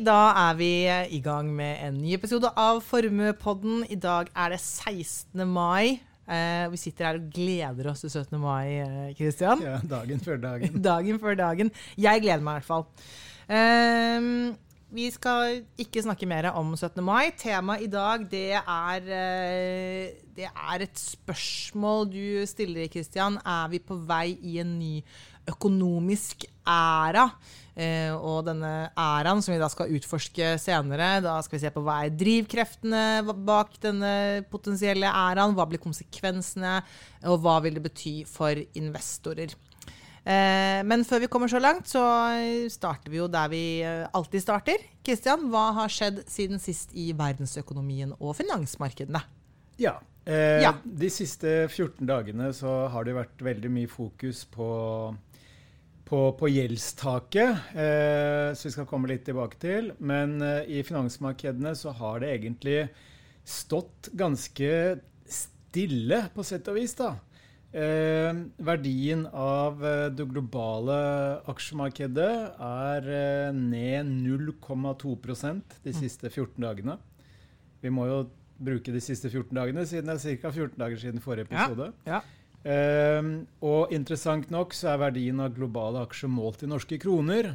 Da er vi i gang med en ny episode av Formuepodden. I dag er det 16. mai. Eh, vi sitter her og gleder oss til 17. mai, Kristian. Ja, dagen før dagen. dagen før dagen. Jeg gleder meg i hvert fall. Eh, vi skal ikke snakke mer om 17. mai. Temaet i dag det er, eh, det er et spørsmål du stiller, Kristian. Er vi på vei i en ny økonomisk æra? Eh, og denne æraen som vi da skal utforske senere, da skal vi se på hva er drivkreftene bak denne potensielle æraen, hva blir konsekvensene, og hva vil det bety for investorer. Eh, men før vi kommer så langt, så starter vi jo der vi eh, alltid starter. Kristian, hva har skjedd siden sist i verdensøkonomien og finansmarkedene? Ja, eh, ja. De siste 14 dagene så har det vært veldig mye fokus på på, på gjeldstaket, eh, som vi skal komme litt tilbake til. Men eh, i finansmarkedene så har det egentlig stått ganske stille, på sett og vis. da. Eh, verdien av eh, det globale aksjemarkedet er eh, ned 0,2% de siste 14 dagene. Vi må jo bruke de siste 14 dagene, siden det er ca. 14 dager siden forrige episode. Ja, ja. Um, og interessant nok så er verdien av globale aksjer målt i norske kroner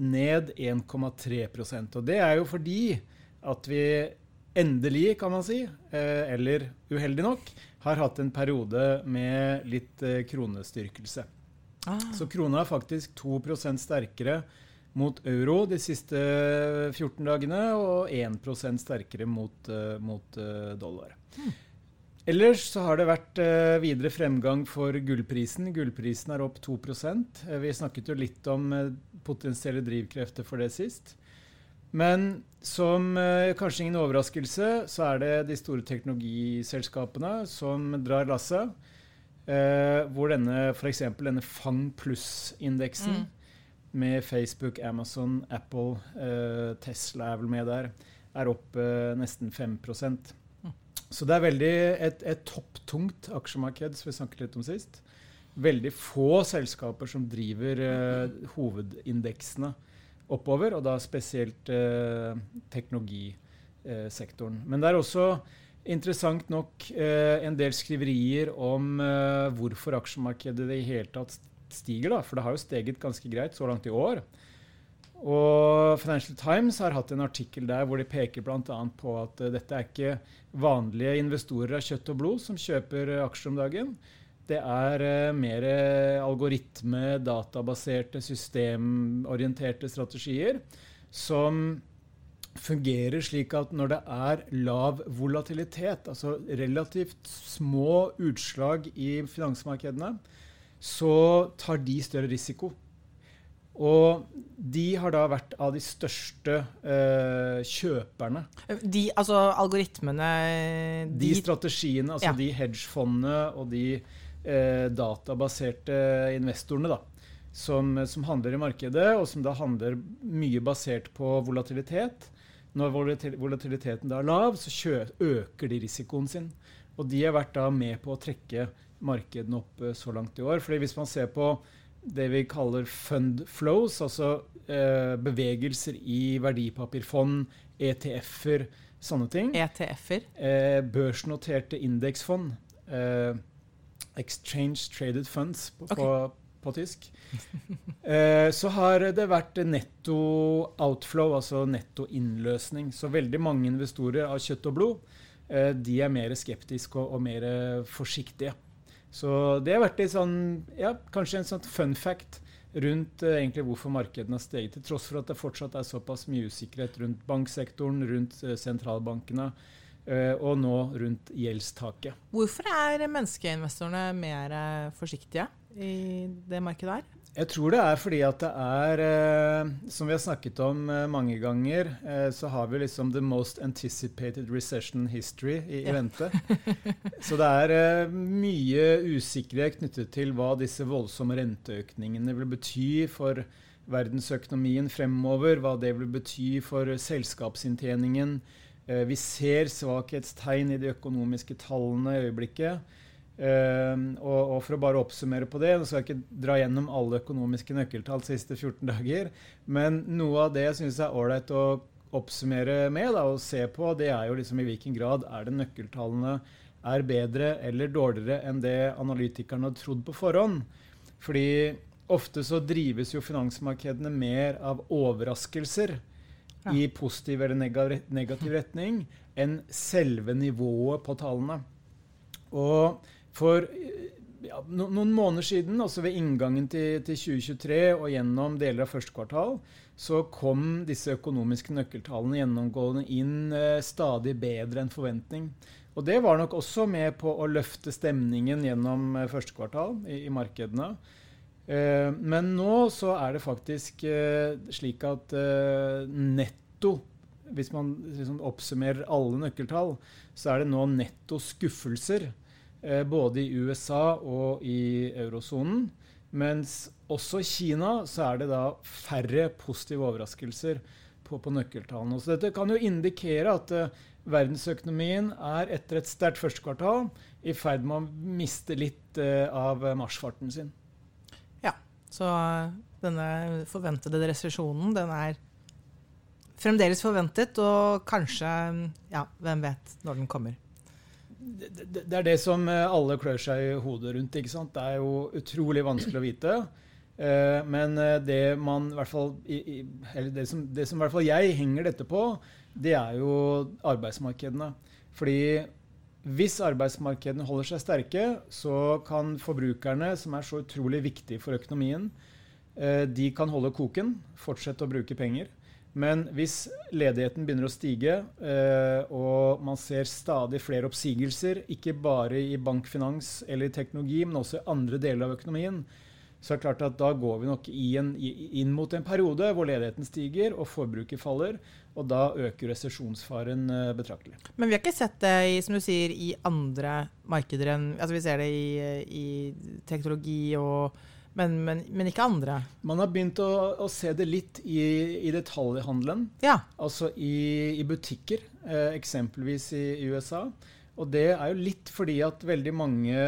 ned 1,3% Og det er jo fordi at vi endelig, kan man si, eh, eller uheldig nok, har hatt en periode med litt eh, kronestyrkelse. Ah. Så krona er faktisk 2% sterkere mot euro de siste 14 dagene, og 1 sterkere mot, uh, mot uh, dollar. Hmm. Ellers så har det vært eh, videre fremgang for gullprisen. Gullprisen er opp 2 eh, Vi snakket jo litt om eh, potensielle drivkrefter for det sist. Men som kanskje ingen overraskelse, så er det de store teknologiselskapene som drar lasset. Hvor denne f.eks. denne Fang pluss-indeksen mm. med Facebook, Amazon, Apple, Tesla er vel med der, er opp nesten 5 så det er veldig et, et topptungt aksjemarked, som vi snakket litt om sist. Veldig få selskaper som driver eh, hovedindeksene oppover, og da spesielt eh, teknologisektoren. Men det er også interessant nok eh, en del skriverier om eh, hvorfor aksjemarkedet i hele tatt stiger. Da. For det har jo steget ganske greit så langt i år. Og Financial Times har hatt en artikkel der hvor de peker bl.a. på at uh, dette er ikke vanlige investorer av kjøtt og blod som kjøper uh, aksjer om dagen. Det er uh, mer algoritme, databaserte, systemorienterte strategier som fungerer slik at når det er lav volatilitet, altså relativt små utslag i finansmarkedene, så tar de større risiko. Og de har da vært av de største eh, kjøperne. De, altså algoritmene De, de strategiene, altså ja. de hedgefondene og de eh, databaserte investorene, da. Som, som, handler i markedet, og som da handler mye basert på volatilitet. Når volatiliteten da er lav, så kjø, øker de risikoen sin. Og de har vært da med på å trekke markedene opp eh, så langt i år. Fordi hvis man ser på det vi kaller fund flows, altså eh, bevegelser i verdipapirfond, ETF-er, sånne ting. ETF-er? Eh, børsnoterte indeksfond. Eh, exchange traded funds på, okay. på, på tysk. Eh, så har det vært netto outflow, altså netto innløsning. Så veldig mange investorer av kjøtt og blod eh, de er mer skeptiske og, og mer forsiktige. Så det har vært litt sånn, ja, kanskje en sånn fun fact rundt uh, egentlig hvorfor markedene har steget, til tross for at det fortsatt er såpass mye usikkerhet rundt banksektoren, rundt uh, sentralbankene uh, og nå rundt gjeldstaket. Hvorfor er menneskeinvestorene mer forsiktige i det markedet her? Jeg tror det er fordi at det er, eh, som vi har snakket om eh, mange ganger, eh, så har vi liksom the most anticipated recession history i, i vente. så det er eh, mye usikkerhet knyttet til hva disse voldsomme renteøkningene vil bety for verdensøkonomien fremover, hva det vil bety for selskapsinntjeningen. Eh, vi ser svakhetstegn i de økonomiske tallene i øyeblikket. Uh, og, og, for å bare oppsummere på det, nå skal jeg ikke dra gjennom alle økonomiske nøkkeltall de siste 14 dager, men noe av det jeg syns er ålreit å oppsummere med da, og se på, det er jo liksom i hvilken grad er det nøkkeltallene er bedre eller dårligere enn det analytikerne har trodd på forhånd. Fordi ofte så drives jo finansmarkedene mer av overraskelser ja. i positiv eller negativ retning enn selve nivået på tallene. Og for ja, noen måneder siden, altså ved inngangen til, til, 2023 og gjennom deler av første kvartal, så kom disse økonomiske nøkkeltallene gjennomgående inn eh, stadig bedre enn forventning. Og det var nok også med på å løfte stemningen gjennom eh, første kvartal i, i markedene. Eh, men nå så er det faktisk eh, slik at eh, netto hvis man liksom oppsummerer alle nøkkeltall, så er det nå netto skuffelser både i USA og i eurosonen. Mens også i Kina så er det da færre positive overraskelser på, på nøkkeltallene. Så dette kan jo indikere at uh, verdensøkonomien er etter et sterkt første kvartal i ferd med å miste litt uh, av marsjfarten sin. Ja, så denne forventede resesjonen, den er fremdeles forventet, og kanskje, ja, hvem vet når den kommer det, er det som eh, alle klør seg i hodet rundt. ikke sant? Det er jo utrolig vanskelig å vite. Eh, men eh, det man i hvert fall Eller det som, det som i hvert fall jeg henger dette på, det er jo arbeidsmarkedene. Fordi hvis arbeidsmarkedene holder seg sterke, så kan forbrukerne, som er så utrolig viktige for økonomien, de kan holde koken, fortsette å bruke penger. Men hvis ledigheten begynner å stige, eh, og man ser stadig flere oppsigelser, ikke bare i bankfinans eller teknologi, men også i andre deler av økonomien, så er det klart at da går vi nok en, inn mot en periode hvor ledigheten stiger og forbruket faller. Og da øker resesjonsfaren eh, betraktelig. Men vi har ikke sett det i, som du sier, i andre markeder enn altså Vi ser det i, i teknologi og men, men, men, ikke andre? Man har begynt å, å se det litt i, i detaljhandelen. Ja. Altså i, i butikker, eh, eksempelvis i, i, USA. Og det er jo litt fordi at veldig mange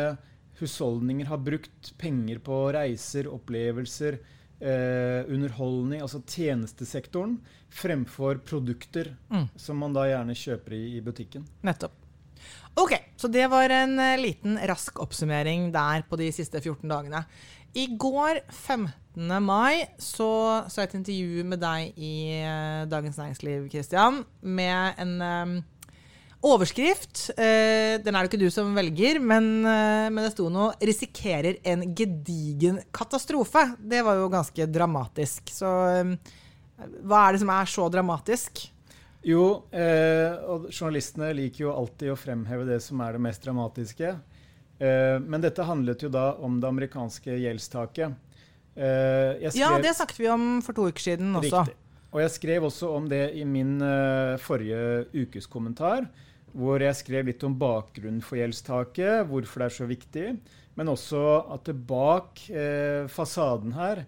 husholdninger har brukt penger på reiser, opplevelser, eh, underholdning, altså tjenestesektoren, fremfor produkter, mm. som man da gjerne kjøper i, i butikken. Nettopp. Ok, så det var en uh, liten rask oppsummering der på de siste 14 dagene. I går, 15. mai, så så jeg et intervju med deg i uh, Dagens Næringsliv, Christian, med en um, overskrift. Uh, den er det ikke du som velger, men, uh, men det sto noe 'Risikerer en gedigen katastrofe'. Det var jo ganske dramatisk. Så um, hva er det som er så dramatisk? Jo, og journalistene liker jo alltid å fremheve det som er det mest dramatiske. Eh, men dette handlet jo da om det amerikanske gjeldstaket. Eh, skrev, ja, det snakket vi om for to uker siden også. Riktig. Og jeg skrev også om det i min uh, forrige ukes kommentar, hvor jeg skrev litt om bakgrunnen for gjeldstaket, hvorfor det er så viktig, men også at det bak fasaden her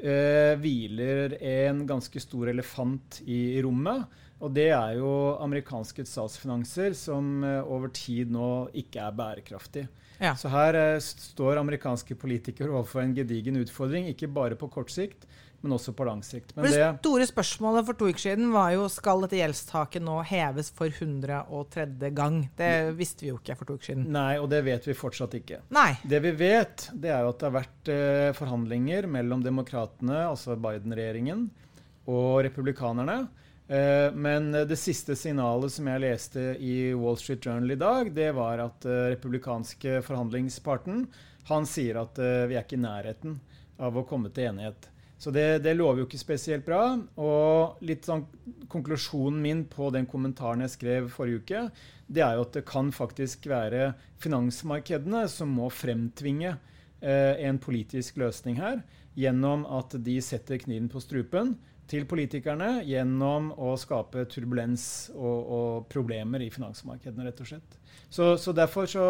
uh, hviler en ganske stor elefant i, rommet. Og det er jo amerikanske statsfinanser som over tid nå ikke er bærekraftig. Ja. Så her eh, står amerikanske politikere overfor en gedigen utfordring, ikke bare på kort sikt, men også på lang sikt. Men det, store spørsmålet for to uker siden var jo skal dette gjeldstaket nå heves for 103. gang. Det visste vi jo ikke for to uker siden. Nei, og det vet vi fortsatt ikke. Nei. Det vi vet, det er jo at det har vært eh, forhandlinger mellom demokratene, altså Biden-regjeringen, og republikanerne. Eh, men det siste signalet som jeg leste i Wall Street Journal i dag, det var at uh, republikanske forhandlingsparten han sier at uh, vi er ikke i nærheten av å komme til enighet. Så det, det, lover jo ikke spesielt bra. Og litt sånn konklusjonen min på den kommentaren jeg skrev forrige uke, det er jo at det kan faktisk være finansmarkedene som må fremtvinge eh, en politisk løsning her, gjennom at de setter kniven på strupen til politikerne gjennom å skape turbulens og, og problemer i finansmarkedene, rett og slett. Så, så derfor så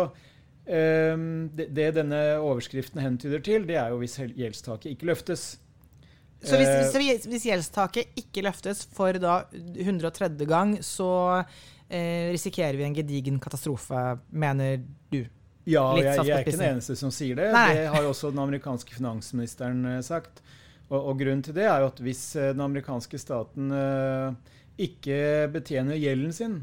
eh, det, det, denne overskriften hentyder til, det er jo hvis gjeldstaket ikke løftes. Så hvis, eh, hvis, hvis gjeldstaket ikke løftes for da 130. gang, så eh, risikerer vi en gedigen katastrofe, mener du? Ja, jeg, jeg, er ikke den eneste som sier det. Nei. Det har jo også den amerikanske finansministeren uh, sagt. Og, og, grunnen til det er jo at hvis uh, den amerikanske staten eh, ikke betjener gjelden sin,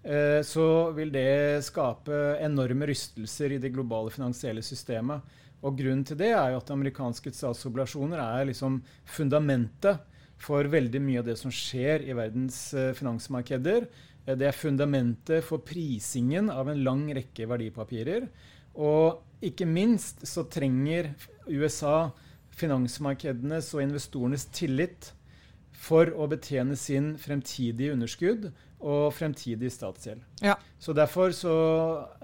så vil det skape enorme rystelser i det globale finansielle systemet. Og grunnen til det er jo at amerikanske statsobligasjoner er liksom fundamentet for veldig mye av det som skjer i verdens finansmarkeder. Eh, det er fundamentet for prisingen av en lang rekke verdipapirer. Og ikke minst så trenger USA finansmarkedenes og investorenes tillit for å betjene sin fremtidige underskudd og fremtidig statsgjeld. Ja. Så Derfor så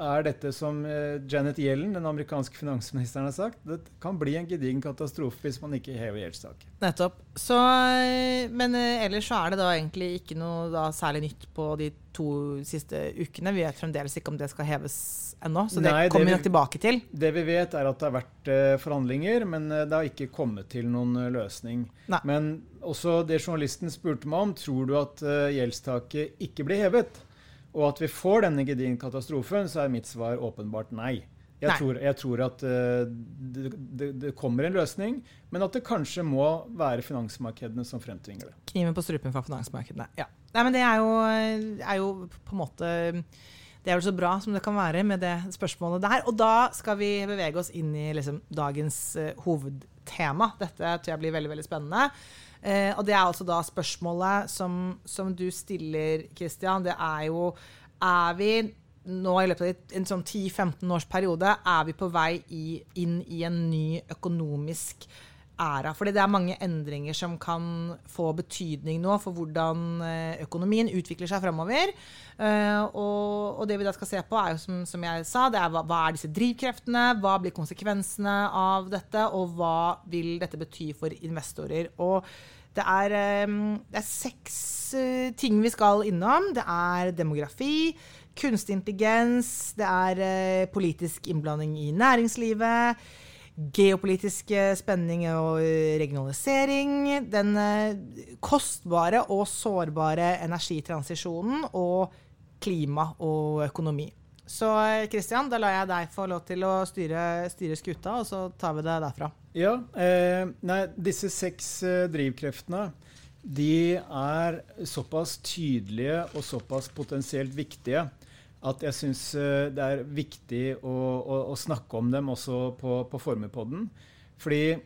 er dette som eh, Janet Yellen, den amerikanske finansministeren, har sagt, det kan bli en gedigen katastrofe hvis man ikke hever gjeldstaket. Nettopp. Så, eh, men eh, ellers så er det da egentlig ikke noe særlig nytt på de to siste ukene. Vi vet fremdeles ikke om det skal heves ennå, så det Nei, kommer vi nok tilbake til. Det vi vet, er at det har vært forhandlinger, men det har ikke kommet til noen løsning. Nei. Men også det journalisten spurte meg om, tror du at gjeldstaket ikke blir hevet? Og at vi får denne gedigne katastrofen, så er mitt svar åpenbart nei. Jeg, nei. Tror, jeg tror, at det, det, det, kommer en løsning, men at det kanskje må være finansmarkedene som fremtvinger det. Kniven på strupen for finansmarkedene, ja. Nei, men det er jo, er jo på en måte det er jo så bra som det kan være med det spørsmålet der. Og da skal vi bevege oss inn i liksom, dagens uh, hovedtema. Dette tror jeg blir veldig veldig spennende. Uh, og det er altså da spørsmålet som, som du stiller, Christian. Det er jo Er vi nå i løpet av en sånn 10-15 års periode er vi på vei i, inn i en ny økonomisk æra. Fordi det er mange endringer som kan få betydning nå for hvordan eh, økonomien utvikler seg fremover. Uh, og, og, det vi da skal se på, er jo som, som jeg sa, det er hva, hva, er disse drivkreftene? Hva blir konsekvensene av dette? Og hva vil dette bety for investorer? Og det er, um, det er seks uh, ting vi skal innom. Det er demografi, kunstig intelligens, det er uh, politisk innblanding i næringslivet geopolitiske spenning og regionalisering, den eh, kostbare og sårbare energitransisjonen og klima og økonomi. Så Kristian, da lar jeg deg få lov til å styre, styre skuta, og så tar vi det derfra. Ja, eh, nei, disse seks eh, drivkreftene de er såpass tydelige og såpass potensielt viktige at jeg syns eh, det er viktig å, å, å, snakke om dem også på, på Formepodden. Fordi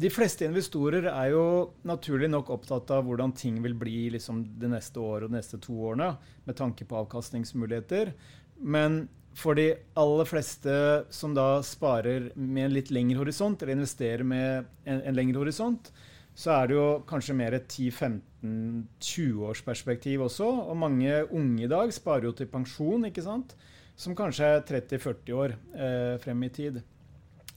de fleste investorer er jo naturlig nok opptatt av hvordan ting vil bli liksom, det neste året og de neste to årene, med tanke på avkastningsmuligheter. Men for de aller fleste som da sparer med en litt lengre horisont, eller investerer med en, en lengre horisont, så er det jo kanskje mer et 10-15-20-årsperspektiv også. Og mange unge i dag sparer jo til pensjon, ikke sant? som kanskje er 30-40 år eh, frem i tid.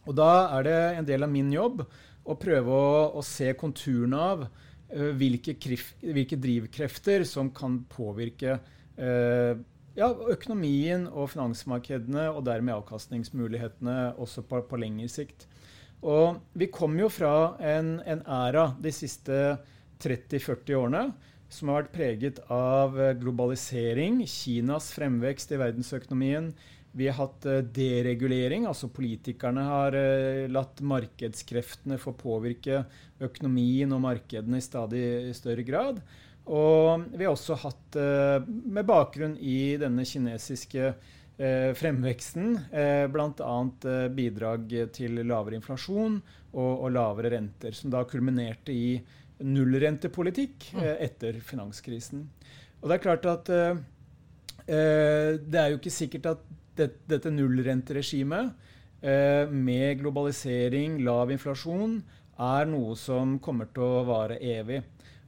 Og da er det en del av min jobb å prøve å, å se konturene av uh, hvilke, krif, hvilke, drivkrefter som kan påvirke uh, ja, økonomien og finansmarkedene, og dermed avkastningsmulighetene også på, på lengre sikt. Og vi kommer jo fra en, en æra de siste 30-40 årene som har vært preget av globalisering, Kinas fremvekst i verdensøkonomien. Vi har hatt eh, deregulering, altså politikerne har eh, latt markedskreftene få påvirke økonomien og markedene i stadig større grad. Og vi har også hatt, med bakgrunn i denne kinesiske eh, fremveksten, eh, bl.a. Eh, bidrag til lavere inflasjon og, lavere renter, som da kulminerte i nullrentepolitikk mm. eh, etter finanskrisen. Og det er klart at eh, eh, det er jo ikke sikkert at det, dette nullrenteregimet eh, med globalisering, lav inflasjon, er noe som kommer til å vare evig.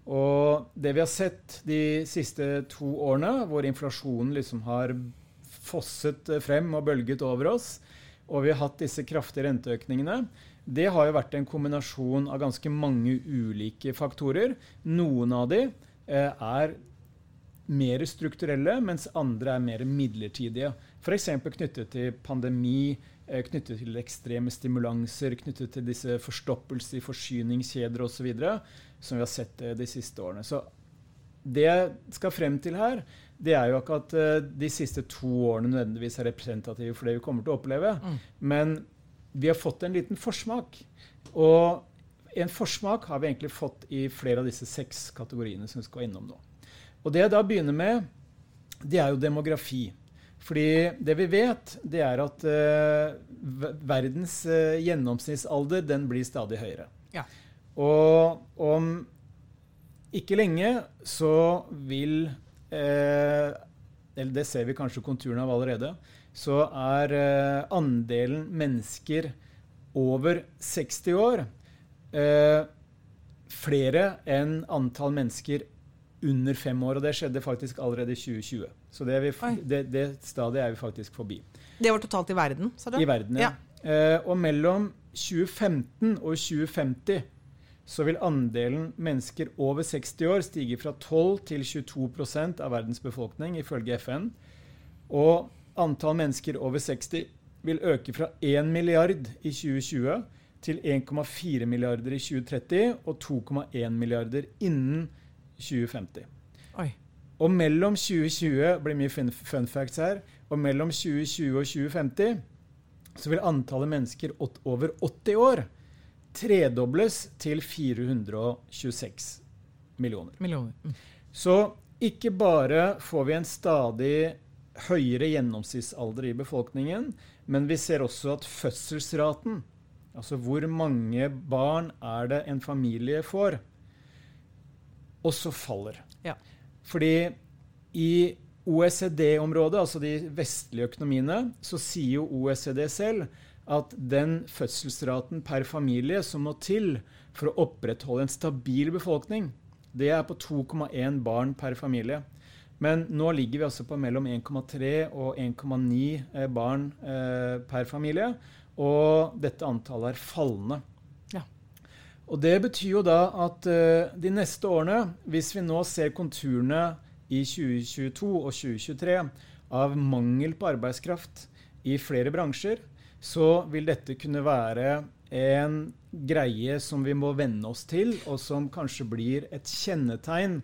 Og det vi har sett de siste to årene, hvor inflasjonen liksom har fosset frem og bølget over oss, og vi har hatt disse kraftige renteøkningene, det har jo vært en kombinasjon av ganske mange ulike faktorer. Noen av de eh, er mer strukturelle, mens andre er mer midlertidige. F.eks. knyttet til pandemi, eh, knyttet til ekstreme stimulanser, knyttet til disse forstoppelser i forsyningskjeder osv., som vi har sett eh, de siste årene. Så det jeg skal frem til her, det er jo ikke at uh, de siste to årene nødvendigvis er representative for det vi kommer til å oppleve. Mm. Men vi har fått en liten forsmak. Og en forsmak har vi egentlig fått i flere av disse seks kategoriene som vi skal innom nå. Og det jeg da begynner med, det er jo demografi. Fordi det vi vet, det er at uh, verdens uh, gjennomsnittsalder den blir stadig høyere. Ja. Og om ikke lenge så vil eh, Eller det ser vi kanskje konturene av allerede. Så er andelen mennesker over 60 år eh, flere enn antall mennesker under fem år. Og det skjedde faktisk allerede i 2020. Så det, vi, det, det stadiet er vi faktisk forbi. Det var totalt i verden, sa du? I verden, ja. ja. Eh, og mellom 2015 og 2050 så vil andelen mennesker over 60 år stige fra 12 til 22 av verdens befolkning, ifølge FN. Og antall mennesker over 60 vil øke fra 1 milliard i 2020 til 1,4 milliarder i 2030 og 2,1 milliarder innen 2050. Og mellom 2020 blir mye fun, fun facts her, og mellom 2020 og 2050 så vil antallet mennesker over 80 år tredobles til 426 millioner. millioner. Mm. Så ikke bare får vi en stadig høyere gjennomsnittsalder i befolkningen, men vi ser også at fødselsraten, altså hvor mange barn er det en familie får, også faller. Ja. Fordi i OECD-området, altså de vestlige økonomiene, så sier jo OECD selv at den fødselsraten per familie som må til for å opprettholde en stabil befolkning, det er på 2,1 barn per familie. Men nå ligger vi altså på mellom 1,3 og 1,9 eh, barn eh, per familie. Og dette antallet er fallende. Og det betyr jo da at eh, de neste årene, hvis vi nå ser konturene i 2022 og 2023 av mangel på arbeidskraft i flere bransjer, så vil dette kunne være en greie som vi må venne oss til, og som kanskje blir et kjennetegn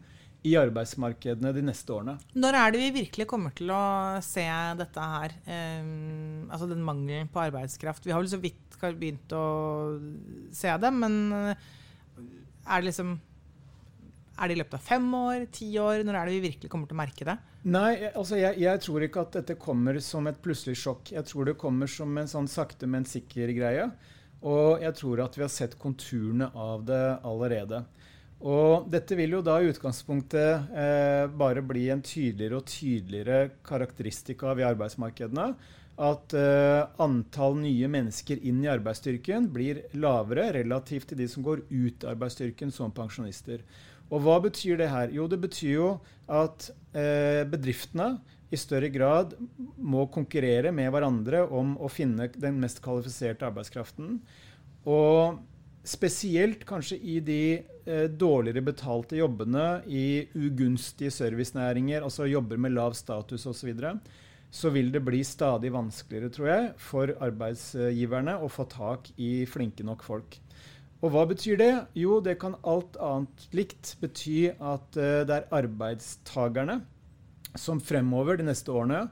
i arbeidsmarkedene de neste årene. Når er det vi virkelig kommer til å se dette her? Um, altså den mangelen på arbeidskraft. Vi har vel så vidt begynt å se det, men eh, er det liksom er det i løpet av fem år, ti år? Når er det vi virkelig kommer til å merke det? Nei, altså jeg, jeg, tror ikke at dette kommer som et plutselig sjokk. Jeg tror det kommer som en sånn sakte, men sikker greie. Og jeg tror at vi har sett konturene av det allerede. Og dette vil jo da i utgangspunktet eh, bare bli en tydeligere og tydeligere karakteristika i arbeidsmarkedene. At uh, antall nye mennesker inn i arbeidsstyrken blir lavere relativt til de som går ut av arbeidsstyrken som pensjonister. Og hva betyr det her? Jo, det betyr jo at uh, bedriftene i større grad må konkurrere med hverandre om å finne den mest kvalifiserte arbeidskraften. Og spesielt kanskje i de eh, dårligere betalte jobbene i ugunstige servicenæringer, altså jobber med lav status osv., så, videre, så vil det bli stadig vanskeligere, tror jeg, for arbeidsgiverne å få tak i flinke nok folk. Og hva betyr det? Jo, det kan alt annet likt bety at uh, det er arbeidstakerne som fremover de neste årene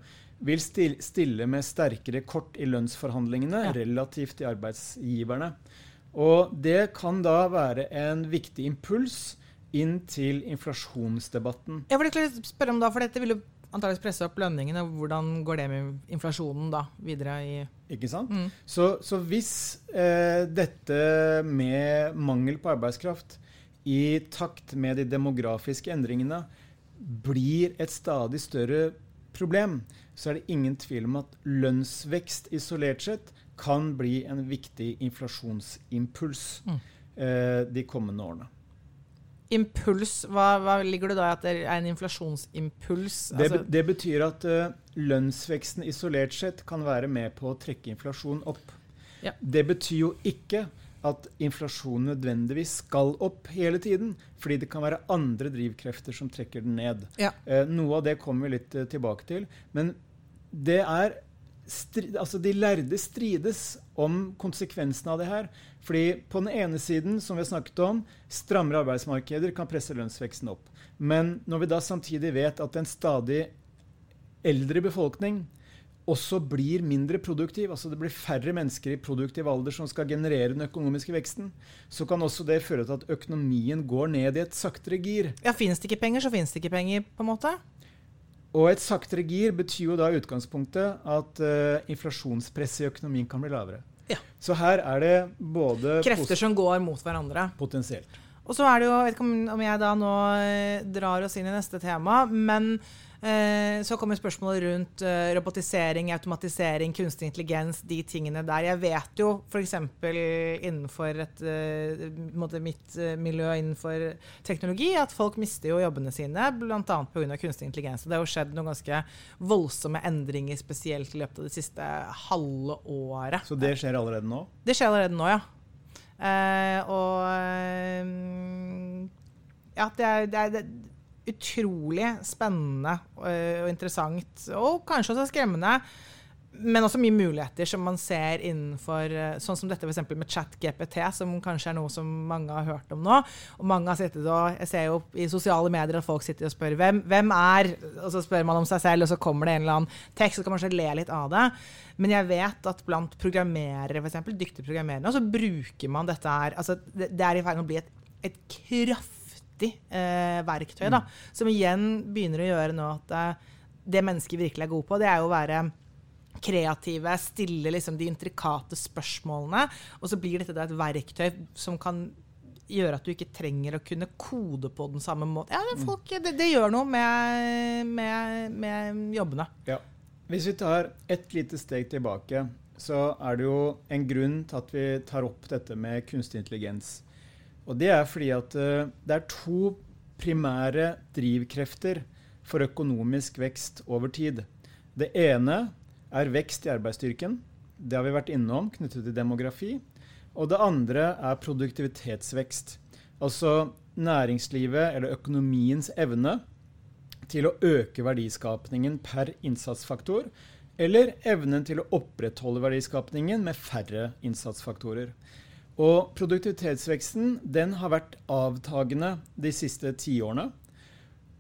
vil stille med sterkere kort i lønnsforhandlingene ja. relativt til arbeidsgiverne. Og det kan da være en viktig impuls inn til inflasjonsdebatten. Jeg vil spørre om da, for Dette vil jo antakeligvis presse opp lønningene. Hvordan går det med inflasjonen da videre i Ikke sant? Mm. Så, så, hvis eh, dette med mangel på arbeidskraft i takt med de demografiske endringene blir et stadig større problem, så er det ingen tvil om at lønnsvekst isolert sett kan bli en viktig inflasjonsimpuls mm. eh, de kommende årene impuls, hva, hva, ligger det da i at det er en inflasjonsimpuls? Det, altså, det betyr at uh, lønnsveksten isolert sett kan være med på å trekke inflasjonen opp. Ja. Det betyr jo ikke at inflasjonen nødvendigvis skal opp hele tiden. Fordi det kan være andre drivkrefter som trekker den ned. Ja. Uh, noe av det kommer vi litt uh, tilbake til. Men det er stri, altså de lærde strides om konsekvensene av det her. Fordi på den ene siden, som vi har snakket om, strammere arbeidsmarkeder kan presse lønnsveksten opp. Men når vi da samtidig vet at en stadig eldre befolkning også blir mindre produktiv, altså det blir færre mennesker i produktiv alder som skal generere den økonomiske veksten, så kan også det føre til at økonomien går ned i et saktere gir. Ja, Fins det ikke penger, så fins det ikke penger, på en måte? Og et saktere gir betyr jo da i utgangspunktet at uh, inflasjonspresset i økonomien kan bli lavere. Ja. Så her er det både Krefter som går mot hverandre. Potensielt. Og så er det jo, jeg vet ikke om jeg da nå eh, drar oss inn i neste tema, men eh, så kommer spørsmålet rundt eh, robotisering, automatisering, kunstig intelligens, de tingene der. Jeg vet jo f.eks. innenfor et, mitt miljø innenfor teknologi at folk mister jo jobbene sine bl.a. pga. kunstig intelligens. Og det har jo skjedd noen ganske voldsomme endringer, spesielt i løpet av det siste halve året. Så det skjer allerede nå? Det skjer allerede nå, ja. Uh, og ja, det er, det er, utrolig spennende og, og interessant, og kanskje også skremmende. Men også mye muligheter som man ser innenfor Sånn som dette for med ChatGPT, som kanskje er noe som mange har hørt om nå. Og mange har sittet og Jeg ser jo i sosiale medier at folk sitter og spør hvem, hvem er Og så spør man om seg selv, og så kommer det en eller annen tekst, så kan man kanskje le litt av det. Men jeg vet at blant programmerere, f.eks., dyktige programmerere, så bruker man dette her altså Det, det er i ferd med å bli et, et kraftig eh, verktøy, da. Mm. Som igjen begynner å gjøre nå at eh, det mennesket virkelig er god på, det er jo å være kreative, stille liksom de intrikate spørsmålene. Og så blir dette et verktøy som kan gjøre at du ikke trenger å kunne kode på den samme måten. Ja, mm. folk, det, det, gjør noe med, med, med jobbene. Ja. Hvis vi tar et lite steg tilbake, så er det jo en grunn til at vi tar opp dette med kunstig intelligens. Og det er fordi at uh, det er to primære drivkrefter for økonomisk vekst over tid. Det ene er vekst i arbeidsstyrken. Det har vi vært innom knyttet til demografi. Og det andre er produktivitetsvekst. Altså næringslivet eller økonomiens evne til å øke verdiskapningen per innsatsfaktor, eller evnen til å opprettholde verdiskapningen med færre innsatsfaktorer. Og produktivitetsveksten den har vært avtagende de siste tiårene.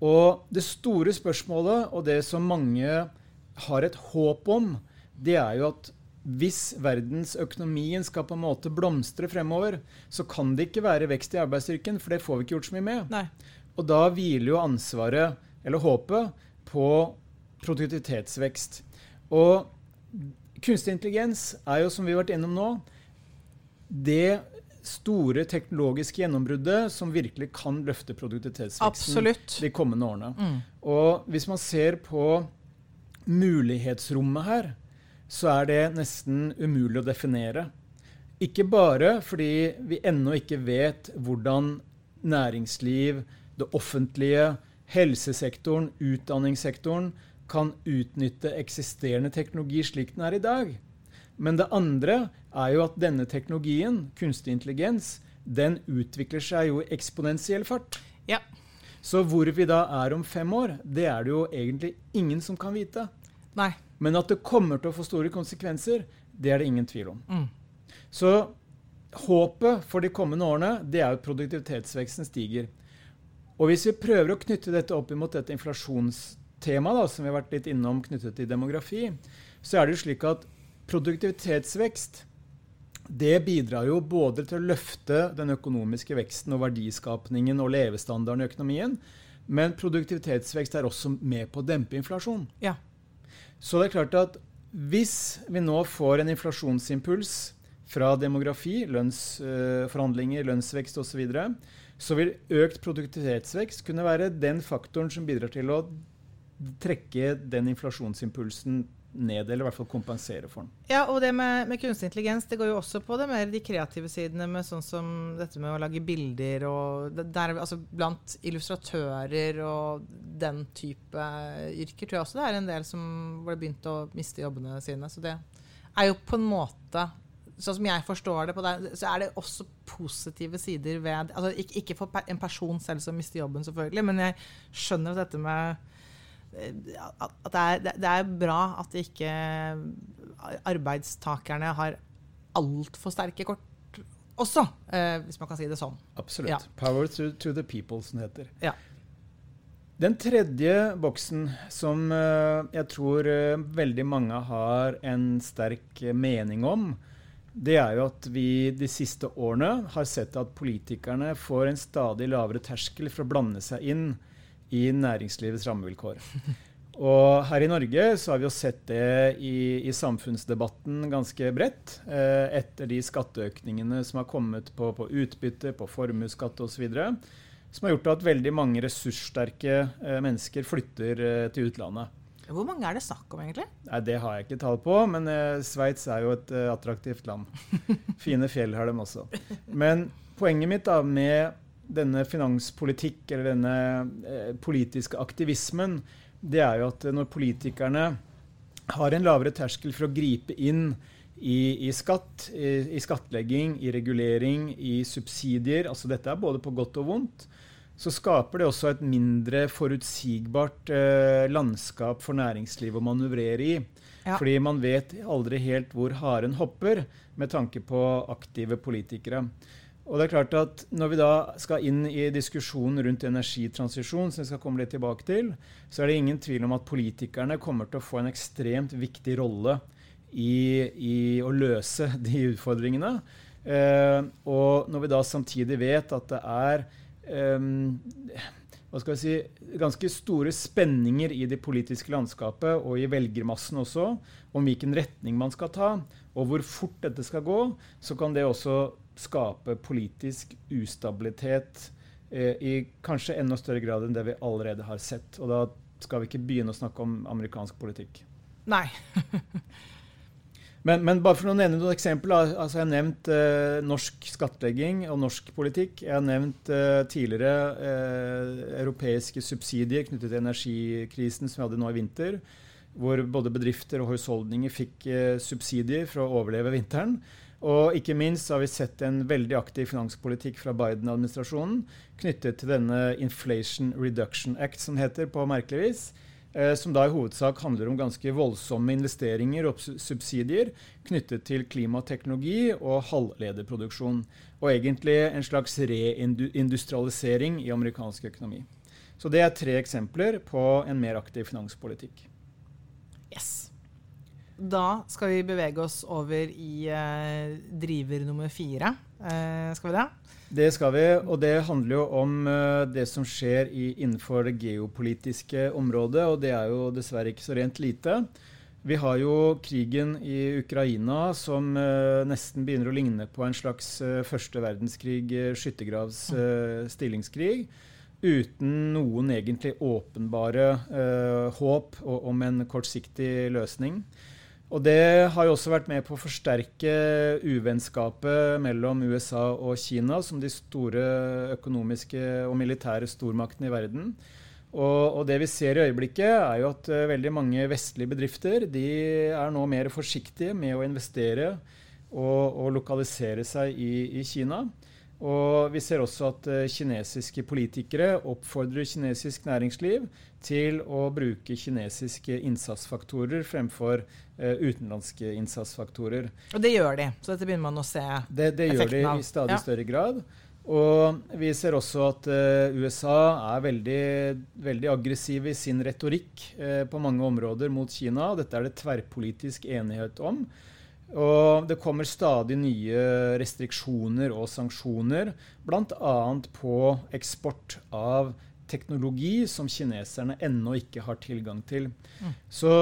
Og det store spørsmålet, og det som mange har et håp om, det er jo at hvis verdensøkonomien skal på en måte blomstre fremover, så kan det ikke være vekst i arbeidsstyrken, for det får vi ikke gjort så mye med. Nei. Og da hviler jo ansvaret eller håpet, på produktivitetsvekst. Og kunstig intelligens er jo, som vi har vært innom nå, det store teknologiske gjennombruddet som virkelig kan løfte produktivitetsveksten Absolutt. de kommende årene. Mm. Og hvis man ser på mulighetsrommet her, så er det nesten umulig å definere. Ikke bare fordi vi ennå ikke vet hvordan næringsliv, det offentlige, helsesektoren, utdanningssektoren kan utnytte eksisterende teknologi slik den er i dag. Men det andre er jo at denne teknologien, kunstig intelligens, den utvikler seg jo i eksponentiell fart. Ja. Så hvor vi da er om fem år, det er det jo egentlig ingen som kan vite. Nei. Men at det kommer til å få store konsekvenser, det er det ingen tvil om. Mm. Så håpet for de kommende årene, det er at produktivitetsveksten stiger. Og hvis vi prøver å knytte dette opp mot dette inflasjonstemaet, som vi har vært litt innom knyttet til demografi, så er det jo slik at produktivitetsvekst det bidrar jo både til å løfte den økonomiske veksten og verdiskapningen og levestandarden i økonomien, men produktivitetsvekst er også med på å dempe inflasjon. Ja. Så det er klart at hvis vi nå får en inflasjonsimpuls fra demografi, lønnsforhandlinger, lønnsvekst osv., så, videre, så vil økt produktivitetsvekst kunne være den faktoren som bidrar til å trekke den inflasjonsimpulsen ned, eller i hvert fall kompensere for den. Ja, og det med, med, kunstig intelligens det går jo også på det mer de kreative sidene, med sånn som dette med å lage bilder og der, altså Blant illustratører og den type yrker tror jeg også det er en del som har begynt å miste jobbene sine. Så det er jo på en måte sånn som jeg forstår det, på det, så er det også positive sider ved altså ikke, ikke, for en person selv som mister jobben, selvfølgelig, men jeg skjønner at dette med at det er, det er bra at ikke arbeidstakerne har altfor sterke kort også, eh, hvis man kan si det sånn. Absolutt. Ja. Power to, to, the people, som det heter. Ja. Den tredje boksen som eh, jeg tror eh, veldig mange har en sterk mening om, det er jo at vi de siste årene har sett at politikerne får en stadig lavere terskel for å blande seg inn i næringslivets rammevilkår. Og her i Norge så har vi jo sett det i, i samfunnsdebatten ganske bredt. Eh, etter de skatteøkningene som har kommet på, på utbytte, på formuesskatt osv. Som har gjort at veldig mange ressurssterke eh, mennesker flytter eh, til utlandet. Hvor mange er det snakk om, egentlig? Nei, Det har jeg ikke tall på, men eh, Sveits er jo et eh, attraktivt land. Fine fjell har de også. Men poenget mitt da med denne finanspolitikk, eller denne eh, politiske aktivismen, det er jo at når politikerne har en lavere terskel for å gripe inn i, i skatt, i, i, skattlegging, i regulering, i subsidier, altså dette er både på godt og vondt, så skaper det også et mindre forutsigbart eh, landskap for næringslivet å manøvrere i. Ja. Fordi man vet aldri helt hvor haren hopper, med tanke på aktive politikere. Og det er klart at Når vi da skal inn i diskusjonen rundt energitransisjon, som vi skal komme litt tilbake til, så er det ingen tvil om at politikerne kommer til å få en ekstremt viktig rolle i, i å løse de utfordringene. Eh, og når vi da samtidig vet at det er eh, hva skal si, ganske store spenninger i det politiske landskapet og i velgermassen også, om hvilken retning man skal ta, og hvor fort dette skal gå, så kan det også skape politisk ustabilitet eh, i kanskje enda større grad enn det vi allerede har sett. Og da skal vi ikke begynne å snakke om amerikansk politikk. Nei. men, men, bare for å nevne noen eksempler. Altså jeg har nevnt eh, norsk skattlegging og norsk politikk. Jeg har nevnt eh, tidligere eh, europeiske subsidier knyttet til energikrisen som vi hadde nå i vinter. Hvor både bedrifter og husholdninger fikk eh, subsidier for å overleve vinteren. Og ikke minst har vi sett en veldig aktiv finanspolitikk fra Biden-administrasjonen knyttet til denne Inflation Reduction Act, som heter på merkelig vis. Eh, som da i hovedsak handler om ganske voldsomme investeringer og subsidier knyttet til klimateknologi og halvlederproduksjon. Og egentlig en slags reindustrialisering i amerikansk økonomi. Så det er tre eksempler på en mer aktiv finanspolitikk. Yes. Da skal vi bevege oss over i eh, driver nummer fire. Eh, skal vi det? Det skal vi, og det handler jo om eh, det som skjer i, innenfor det geopolitiske området, og det er jo dessverre ikke så rent lite. Vi har jo krigen i Ukraina som uh, nesten begynner å ligne på en slags uh, første verdenskrig, skyttergravs stillingskrig. Uten noen egentlig åpenbare håp om en kortsiktig løsning. Og det har jo også vært med på å forsterke uvennskapet mellom USA og Kina som de store økonomiske og militære stormaktene i verden. Og, og det vi ser i øyeblikket, er jo at uh, veldig mange vestlige bedrifter de er nå mer forsiktige med å investere og, og lokalisere seg i, i Kina. Og vi ser også at uh, kinesiske politikere oppfordrer kinesisk næringsliv til å bruke kinesiske innsatsfaktorer fremfor uh, utenlandske innsatsfaktorer. Og det gjør de, så dette begynner man å se det, det effekten av. Det gjør de i stadig større grad. Og vi ser også at uh, USA er veldig, veldig aggressiv i sin retorikk på mange områder mot Kina. Dette er det tverrpolitisk enighet om. Og det kommer stadig nye restriksjoner og sanksjoner, bl.a. på eksport av teknologi som kineserne ennå ikke har tilgang til. Mm. Så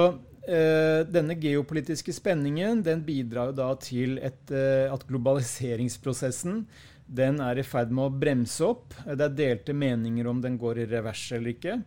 eh, denne geopolitiske spenningen den bidrar jo da til et, eh, at globaliseringsprosessen den er i ferd med å bremse opp. Det er delte meninger om den går i revers eller ikke.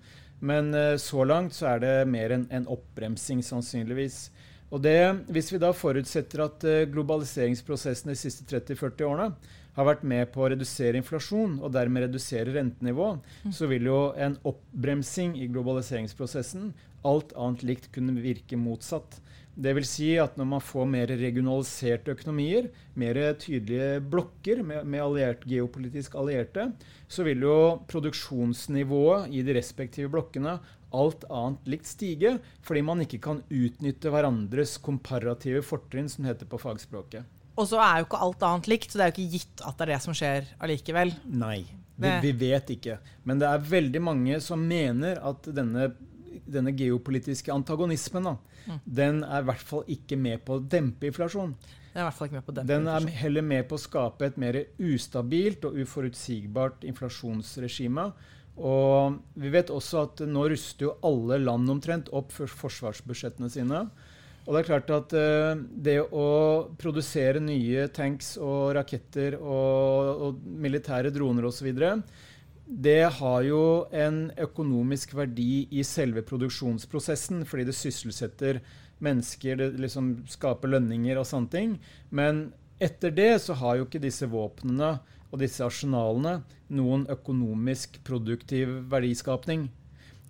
Men eh, så langt så er det mer en, en oppbremsing, sannsynligvis. Og det, Hvis vi da forutsetter at uh, globaliseringsprosessen de siste 30-40 årene har vært med på å redusere inflasjon og dermed redusere rentenivå, så vil jo en oppbremsing i globaliseringsprosessen alt annet likt kunne virke motsatt. Det vil si at når man får mer regionaliserte økonomier, mer tydelige blokker med, med alliert, geopolitisk allierte, så vil jo produksjonsnivået i de respektive blokkene alt annet likt stige, fordi man ikke kan utnytte hverandres komparative fortrinn, som heter på fagspråket. Og så er jo ikke alt annet likt, så det er jo ikke gitt at det er det som skjer allikevel. Nei, vi, vi vet ikke. Men det er veldig mange som mener at denne, denne geopolitiske antagonismen da, mm. den er i hvert fall ikke med på å dempe inflasjon. Den er i hvert fall ikke med på å dempe Den er heller med på å skape et mer ustabilt og uforutsigbart inflasjonsregime. Og vi vet også at nå ruster jo alle land omtrent opp for forsvarsbudsjettene sine. Og det er klart at uh, det å produsere nye tanks og raketter og, og militære droner osv. Det har jo en økonomisk verdi i selve produksjonsprosessen, fordi det sysselsetter mennesker, det liksom skaper lønninger og sånne ting. Men etter det så har jo ikke disse våpnene og disse arsenalene noen økonomisk produktiv verdiskapning.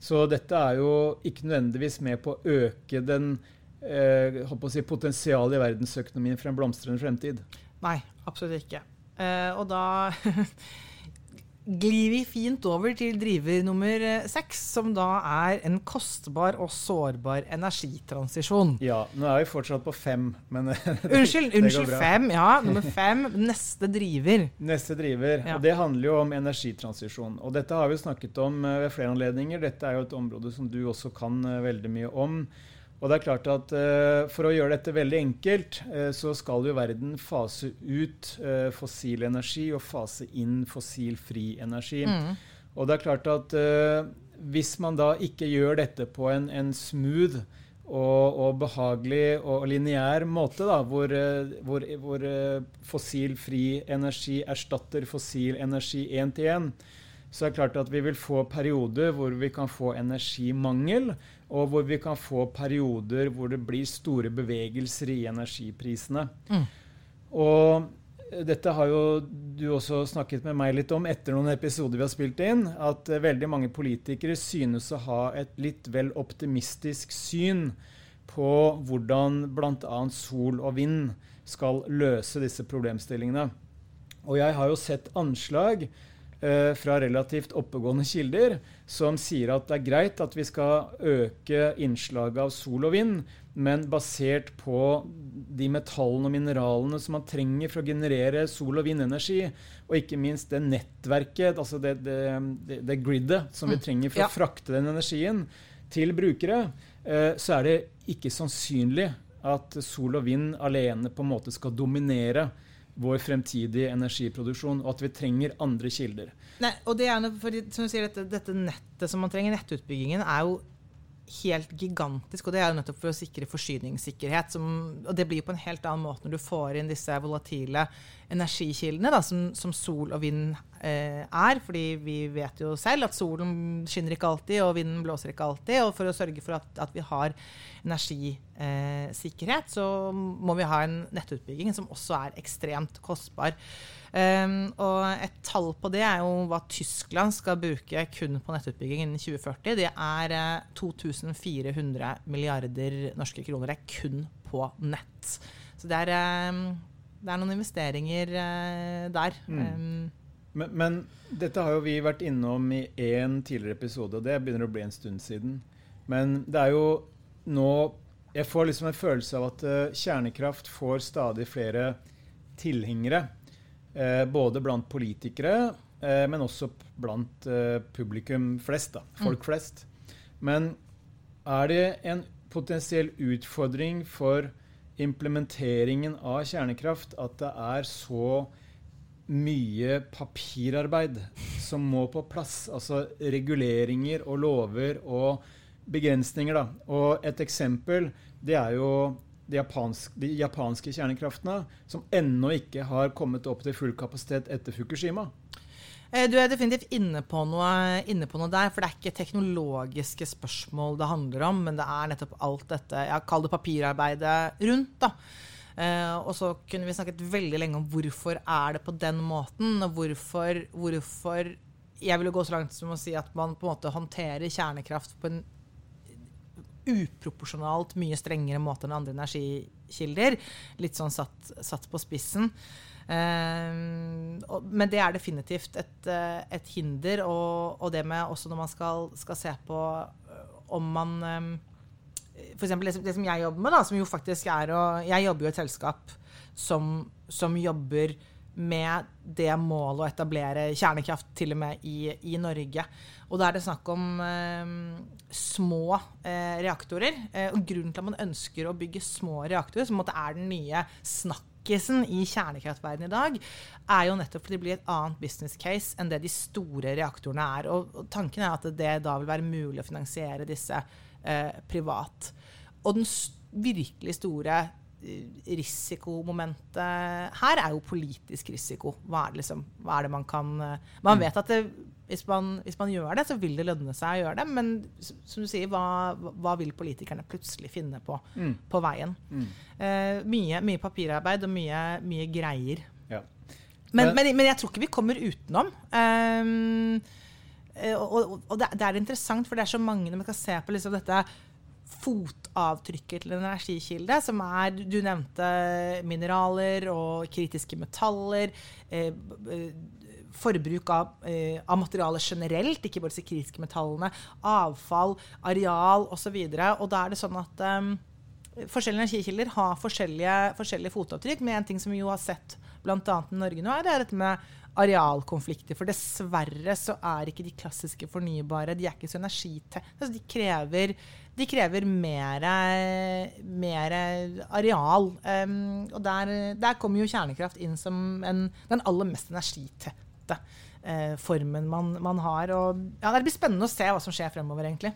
Så dette er jo ikke nødvendigvis med på å øke den eh, si, potensialet i verdensøkonomien for en blomstrende fremtid? Nei, absolutt ikke. Eh, og da glir vi fint over til driver nummer eh, seks, som da er en kostbar og sårbar energitransisjon. Ja, nå er vi fortsatt på fem, men Unnskyld, det, unnskyld det fem. Ja, nummer fem. Neste driver. Neste driver. Ja. Og det handler jo om energitransisjon. Og dette har vi snakket om eh, ved flere anledninger. Dette er jo et område som du også kan eh, veldig mye om. Og det er klart at uh, For å gjøre dette veldig enkelt, uh, så skal jo verden fase ut uh, fossil energi og fase inn fossilfri energi. Mm. Og det er klart at hvis man da ikke gjør dette på en, en smooth og, og, behagelig og lineær måte, da, hvor, hvor, hvor fossilfri energi erstatter fossil energi én til én, så er det klart at vi vil få perioder hvor vi kan få energimangel og hvor vi kan få perioder hvor det blir store bevegelser i energiprisene. Mm. Og dette har jo du også snakket med meg litt om etter noen episoder vi har spilt inn. At uh, veldig mange politikere synes å ha et litt vel optimistisk syn på hvordan bl.a. sol og vind skal løse disse problemstillingene. Og jeg har jo sett anslag Eh, fra relativt oppegående kilder som sier at det er greit at vi skal øke innslaget av sol og vind, men basert på de metallene og mineralene som man trenger for å generere sol- og vindenergi, og ikke minst det nettverket, altså det, det, det, det gridet som vi mm. trenger for ja. å frakte den energien til brukere, eh, så er det ikke sannsynlig at sol og vind alene på en måte skal dominere vår fremtidige energiproduksjon, og at vi trenger andre kilder. Nei, og det er for, som du sier, dette, dette nettet som man trenger, nettutbyggingen, er jo helt gigantisk. Og det er jo nettopp for å sikre forsyningssikkerhet. Som, og det blir jo på en helt annen måte når du får inn disse volatile energikildene, da, som, som, sol og vind er. fordi vi vet jo selv at solen skinner ikke alltid, og vinden blåser ikke alltid. Og for å sørge for at, at vi har energisikkerhet, eh, så må vi ha en nettutbygging som også er ekstremt kostbar. Um, og et tall på det er jo hva Tyskland skal bruke kun på nettutbygging innen 2040. Det er uh, eh, 2400 milliarder norske kroner. Det er kun på nett. Så det er, um, det er noen investeringer uh, der. Mm. Um, men, men, dette har jo vi vært innom i én tidligere episode, og det begynner å bli en stund siden. Men det er jo nå Jeg får liksom en følelse av at uh, kjernekraft får stadig flere tilhengere. Uh, både blant politikere, uh, men også blant publikum flest. Da, folk mm. flest. Men er det en potensiell utfordring for implementeringen av kjernekraft at det er så mye papirarbeid som må på plass? Altså reguleringer og lover og begrensninger. Da. Og et eksempel det er jo de, japansk, de, japanske kjernekraftene, som ennå ikke har kommet opp til full kapasitet etter Fukushima? Eh, du er definitivt inne på, noe, inne på, noe, der. For det er ikke teknologiske spørsmål det handler om, men det er nettopp alt dette jeg kaller det papirarbeidet rundt. da. Uh, og så kunne vi snakket veldig lenge om hvorfor er det på den måten, og hvorfor, hvorfor Jeg ville gå så langt som å si at man på en måte håndterer kjernekraft på en uproporsjonalt mye strengere måte enn andre energikilder. Litt sånn satt, satt på spissen. Og, men det er definitivt et, et hinder. Og, og, det med også når man skal, skal se på om man for eksempel det, det, som jeg jobber med, da, som jo faktisk er å Jeg jobber jo i et selskap som, som jobber med det målet å etablere kjernekraft til og med i, i Norge. Og da er det snakk om eh, små eh, reaktorer. Eh, og grunnen til at man ønsker å bygge små reaktorer, som er den nye snakkisen i kjernekraftverdenen i dag, er jo nettopp fordi det blir et annet business case enn det de store reaktorene er. Og, og tanken er at det da vil være mulig å finansiere disse eh, privat. Og den virkelig store eh, risikomomentet her er jo politisk risiko. Hva er det, liksom, hva er det man kan eh, Man vet at det, hvis, man, hvis, man, gjør det, så vil det lønne seg å gjøre det. Men som du sier, hva, hva vil politikerne plutselig finne på mm. på veien? Mm. Eh, mye, mye, papirarbeid og mye, mye greier. Ja. Men, men, men, jeg tror ikke vi kommer utenom. Um, og, og, og det, det, er interessant, for det er så mange når man kan se på liksom dette fotavtrykket til en energikilde, som er Du nevnte mineraler og kritiske metaller. Eh, eh, forbruk av, eh, av materialer generelt, ikke bare disse kritiske metallene. Avfall, areal osv. Og, så og da er det sånn at eh, forskjellige energikilder har forskjellige, forskjellige, fotavtrykk. Med en ting som vi jo har sett bl.a. i Norge nå, er det dette med arealkonflikter. For dessverre så er ikke de klassiske fornybare de er ikke så energitette. Altså de krever, de krever mer, mer areal. Um, og der, der, kommer jo kjernekraft inn som en, den aller mest energitette uh, formen man, man har. Og ja, det blir spennende å se hva som skjer fremover, egentlig.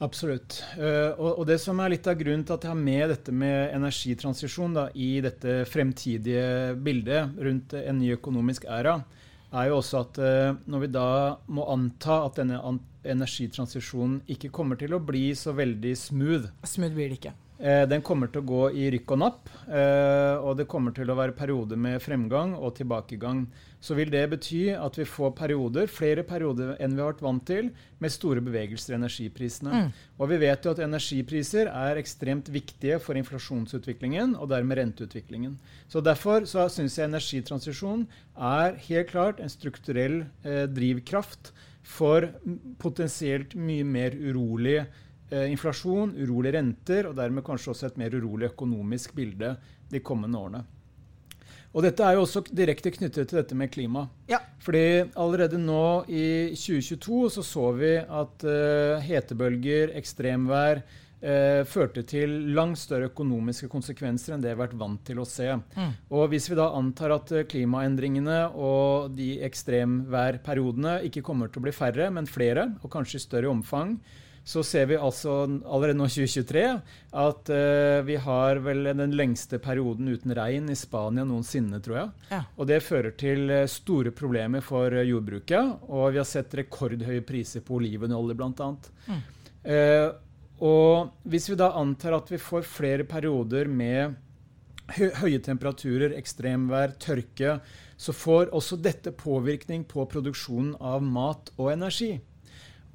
Absolutt. Uh, og, det som er litt av grunnen til at jeg har med dette med energitransisjon da, i dette fremtidige bildet rundt en ny økonomisk æra, er jo også at uh, når vi da må anta at denne energitransisjonen ikke kommer til å bli så veldig smooth Smooth blir det ikke. Uh, den kommer til å gå i rykk og napp, og det kommer til å være perioder med fremgang og tilbakegang så vil det bety at vi får perioder, flere perioder enn vi har vært vant til, med store bevegelser i energiprisene. Mm. Og vi vet jo at energipriser er ekstremt viktige for inflasjonsutviklingen og dermed renteutviklingen. Så Derfor så syns jeg energitransisjon er helt klart en strukturell eh, drivkraft for potensielt mye mer urolig eh, inflasjon, urolige renter, og dermed kanskje også et mer urolig økonomisk bilde de kommende årene. Og dette er jo også direkte knyttet til dette med klima. Ja. Fordi allerede nå i 2022 så så vi at uh, hetebølger, ekstremvær, uh, førte til langt større økonomiske konsekvenser enn det vi har vært vant til å se. Mm. Og hvis vi da antar at klimaendringene og de ekstremværperiodene ikke kommer til å bli færre, men flere, og kanskje i større omfang, så ser vi altså allerede nå 2023 at uh, vi har vel den lengste perioden uten regn i Spania noensinne, tror jeg. Ja. Og det fører til uh, store problemer for uh, jordbruket. Og vi har sett rekordhøye priser på olivenolje, bl.a. Mm. og hvis vi da antar at vi får flere perioder med høye temperaturer, ekstremvær, tørke, så får også dette påvirkning på produksjonen av mat og energi.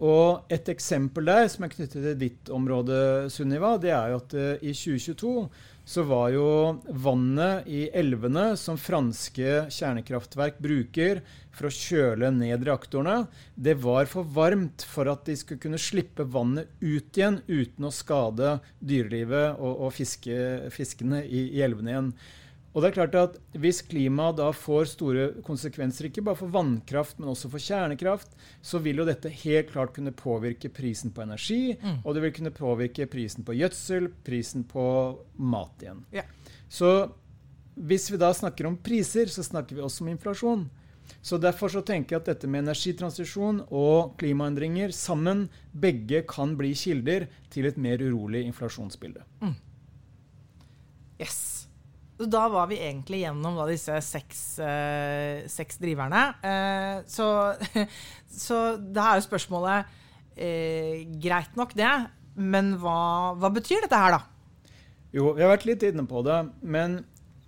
Og et eksempel der som er knyttet til ditt område, Sunniva, det er jo at uh, i 2022 så var jo vannet i elvene som franske kjernekraftverk bruker for å kjøle ned reaktorene, det var for varmt for at de skulle kunne slippe vannet ut igjen uten å skade dyrelivet og, og fiske, fiskene i, i elvene igjen. Og det er klart at Hvis klimaet da får store konsekvenser, ikke bare for vannkraft, men også for kjernekraft, så vil jo dette helt klart kunne påvirke prisen på energi, mm. og det vil kunne påvirke prisen på gjødsel, prisen på mat igjen. Yeah. Så hvis vi da snakker om priser, så snakker vi også om inflasjon. Så Derfor så tenker jeg at dette med energitransisjon og klimaendringer sammen begge kan bli kilder til et mer urolig inflasjonsbilde. Mm. Yes. Da var vi egentlig gjennom da, disse seks, eh, seks driverne. Eh, så, så da er jo spørsmålet eh, Greit nok, det, men hva, hva, betyr dette her, da? Jo, vi har vært litt inne på det. Men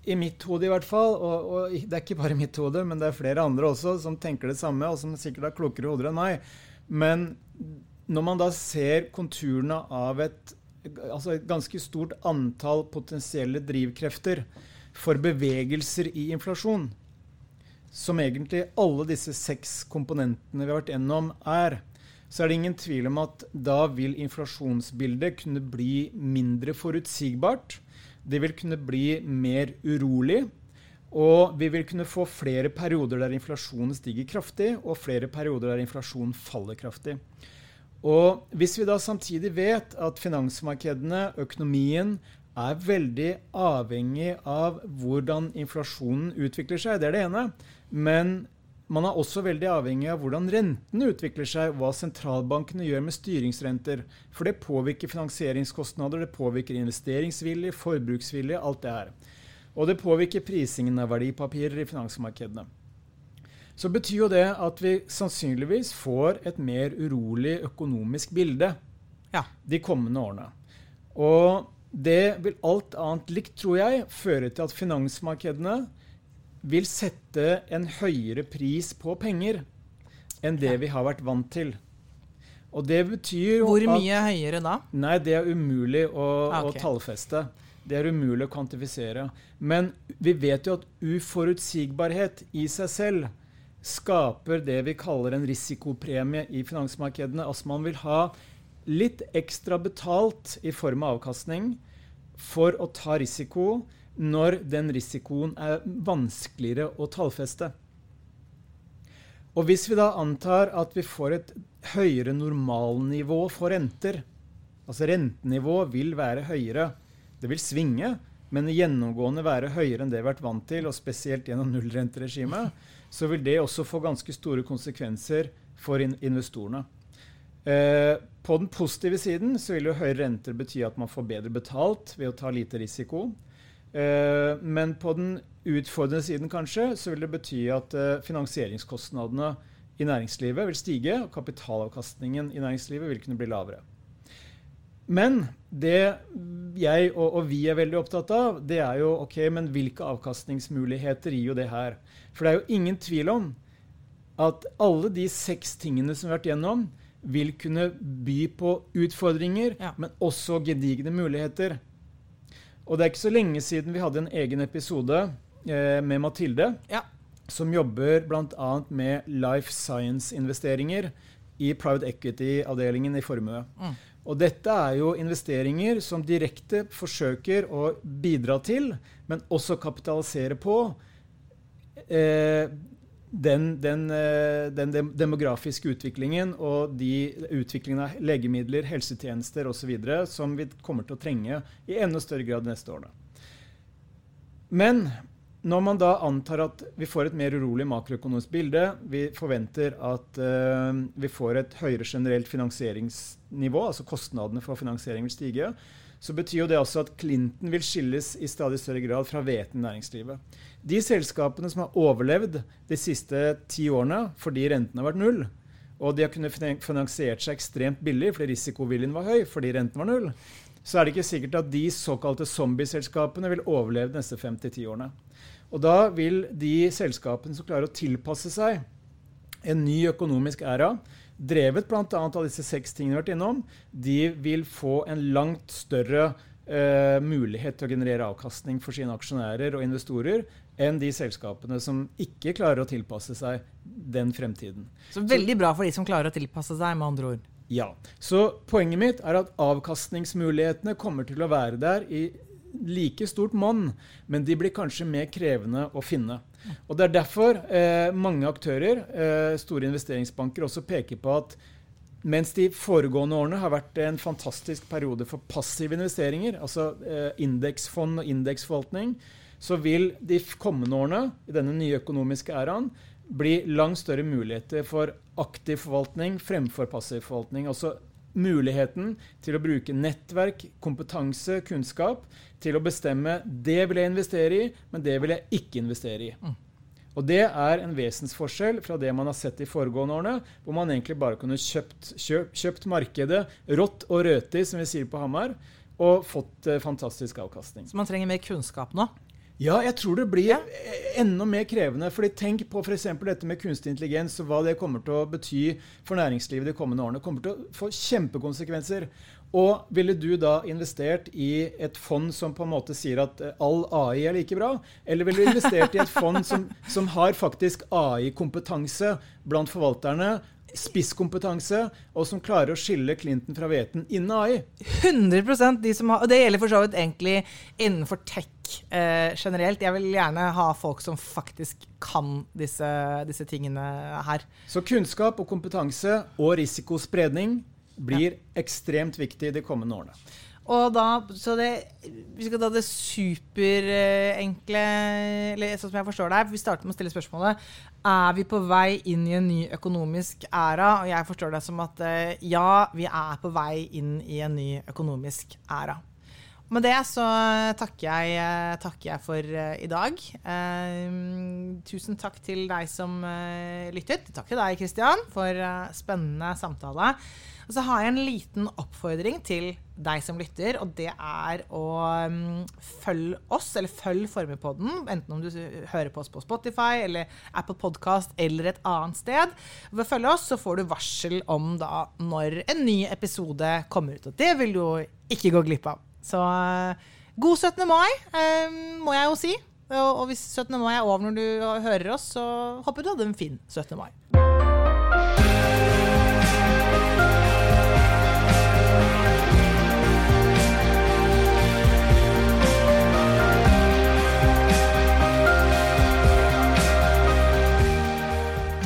i mitt hode i hvert fall, og, og, det er ikke bare mitt hode, men det er flere andre også som tenker det samme, og som sikkert har klokere hoder enn meg. Men når man da ser konturene av et, altså et ganske stort antall potensielle drivkrefter for bevegelser i inflasjon, som egentlig alle disse seks komponentene vi har vært gjennom, er, så er det ingen tvil om at da vil inflasjonsbildet kunne bli mindre forutsigbart. Det vil kunne bli mer urolig. Og vi vil kunne få flere perioder der inflasjonen stiger kraftig, og flere perioder der inflasjonen faller kraftig. Og hvis vi da samtidig vet at finansmarkedene, økonomien, er veldig avhengig av hvordan inflasjonen utvikler seg. Det er det ene. Men man er også veldig avhengig av hvordan rentene utvikler seg, hva sentralbankene gjør med styringsrenter. For det påvirker finansieringskostnader, det påvirker investeringsvilje, forbruksvilje, alt det her. Og det påvirker prisingen av verdipapirer i finansmarkedene. Så betyr jo det at vi sannsynligvis får et mer urolig økonomisk bilde ja. de kommende årene. Og det vil alt annet likt, tror jeg, føre til at finansmarkedene vil sette en høyere pris på penger enn det vi har vært vant til. Og det betyr jo Hvor mye at, høyere da? Nei, det er umulig å, ah, okay. å tallfeste. Det er umulig å kvantifisere. Men vi vet jo at uforutsigbarhet i seg selv skaper det vi kaller en risikopremie i finansmarkedene. Altså man vil ha litt ekstra betalt i form av avkastning for å ta risiko når den risikoen er vanskeligere å tallfeste. Og hvis vi da antar at vi får et høyere normalnivå for renter, altså rentenivået vil være høyere, det vil svinge, men gjennomgående være høyere enn det vi har vært vant til, og spesielt gjennom nullrenteregimet, så vil det også få ganske store konsekvenser for investorene. Eh, på den positive siden så vil jo høyere renter bety at man får bedre betalt ved å ta lite risiko. Eh, men på den utfordrende siden kanskje så vil det bety at eh, finansieringskostnadene i næringslivet vil stige, og kapitalavkastningen i næringslivet vil kunne bli lavere. Men det jeg og, og, vi er veldig opptatt av, det er jo ok, men hvilke avkastningsmuligheter gir jo det her? For det er jo ingen tvil om at alle de seks tingene som vi har vært gjennom, vil kunne by på utfordringer, ja. men også gedigne muligheter. Og det er ikke så lenge siden vi hadde en egen episode eh, med Mathilde, ja. som jobber bl.a. med life science-investeringer i private equity-avdelingen i formue. Mm. Og dette er jo investeringer som direkte forsøker å bidra til, men også kapitalisere på, eh, den, den, eh, den, demografiske utviklingen og de utviklingen av legemidler, helsetjenester osv. som vi kommer til å trenge i enda større grad neste årene. Men når man da antar at vi får et mer urolig makroøkonomisk bilde, vi forventer at uh, vi får et høyere generelt finansieringsnivå, altså kostnadene for finansiering vil stige, så betyr jo det også at Clinton vil skilles i stadig større grad fra hveten i næringslivet. De selskapene som har overlevd de siste ti årene fordi renten har vært null, og de har kunnet finansiert seg ekstremt billig fordi risikoviljen var høy fordi renten var null, så er det ikke sikkert at de såkalte zombieselskapene vil overleve de neste fem til ti årene. Og da vil de selskapene som klarer å tilpasse seg en ny økonomisk æra, drevet bl.a. av disse seks tingene vi har vært innom, de vil få en langt større eh, mulighet til å generere avkastning for sine aksjonærer og investorer enn de selskapene som ikke klarer å tilpasse seg den fremtiden. Så veldig bra for de som klarer å tilpasse seg, med andre ord. Ja. Så poenget mitt er at avkastningsmulighetene kommer til å være der i like stort monn, men de blir kanskje mer krevende å finne. Og Det er derfor eh, mange aktører, eh, store investeringsbanker, også peker på at mens de foregående årene har vært en fantastisk periode for passive investeringer, altså eh, indeksfond og indeksforvaltning, så vil de kommende årene i denne nye økonomiske æraen bli langt større muligheter for aktiv forvaltning fremfor passiv forvaltning. Altså muligheten til å bruke nettverk, kompetanse, kunnskap til å bestemme det vil jeg investere i, men det vil jeg ikke investere i. Mm. Og Det er en vesensforskjell fra det man har sett de foregående årene, hvor man egentlig bare kunne kjøpt, kjøpt, kjøpt markedet rått og røti, som vi sier på Hamar, og fått eh, fantastisk avkastning. Så man trenger mer kunnskap nå? Ja, jeg tror det blir Ja. enda mer krevende. fordi Tenk på f.eks. dette med kunstig intelligens og hva det kommer til å bety for næringslivet de kommende årene. Det kommer til å få kjempekonsekvenser. Og ville du da investert i et fond som på en måte sier at eh, all AI er like bra? Eller ville du investert i et fond som, som har faktisk AI-kompetanse blant forvalterne? Spisskompetanse, og som klarer å skille Clinton fra hveten innen AI? 100% de som har, Og det gjelder for så vidt egentlig innenfor tech eh, generelt. Jeg vil gjerne ha folk som faktisk kan disse, disse tingene her. Så kunnskap og kompetanse og risikospredning blir ekstremt viktig de kommende årene. Og da, så det, Vi skal ta det superenkle eller Sånn som jeg forstår det. Vi starter med å stille spørsmålet Er vi på vei inn i en ny økonomisk æra. Og jeg forstår det som at eh, ja, vi er på vei inn i en ny økonomisk æra. Med det så takker jeg, eh, takker jeg for eh, i dag. Eh, tusen takk til deg som eh, lyttet. Takk til deg, Kristian, for spennende samtale. Og så har jeg en liten oppfordring til deg som lytter, og det er å um, følge oss, eller følg Formuepodden, enten om du hører på oss på Spotify eller Apple Podcast eller et annet sted. Ved å følge oss så får du varsel om da når en ny episode kommer ut. Og det vil du ikke gå glipp av. Så uh, god 17. mai, um, må jeg jo si. Og hvis 17. mai er over når du hører oss, så håper du hadde en fin 17. mai.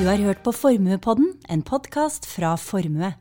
Du har hørt på Formuepodden, en podkast fra Formue.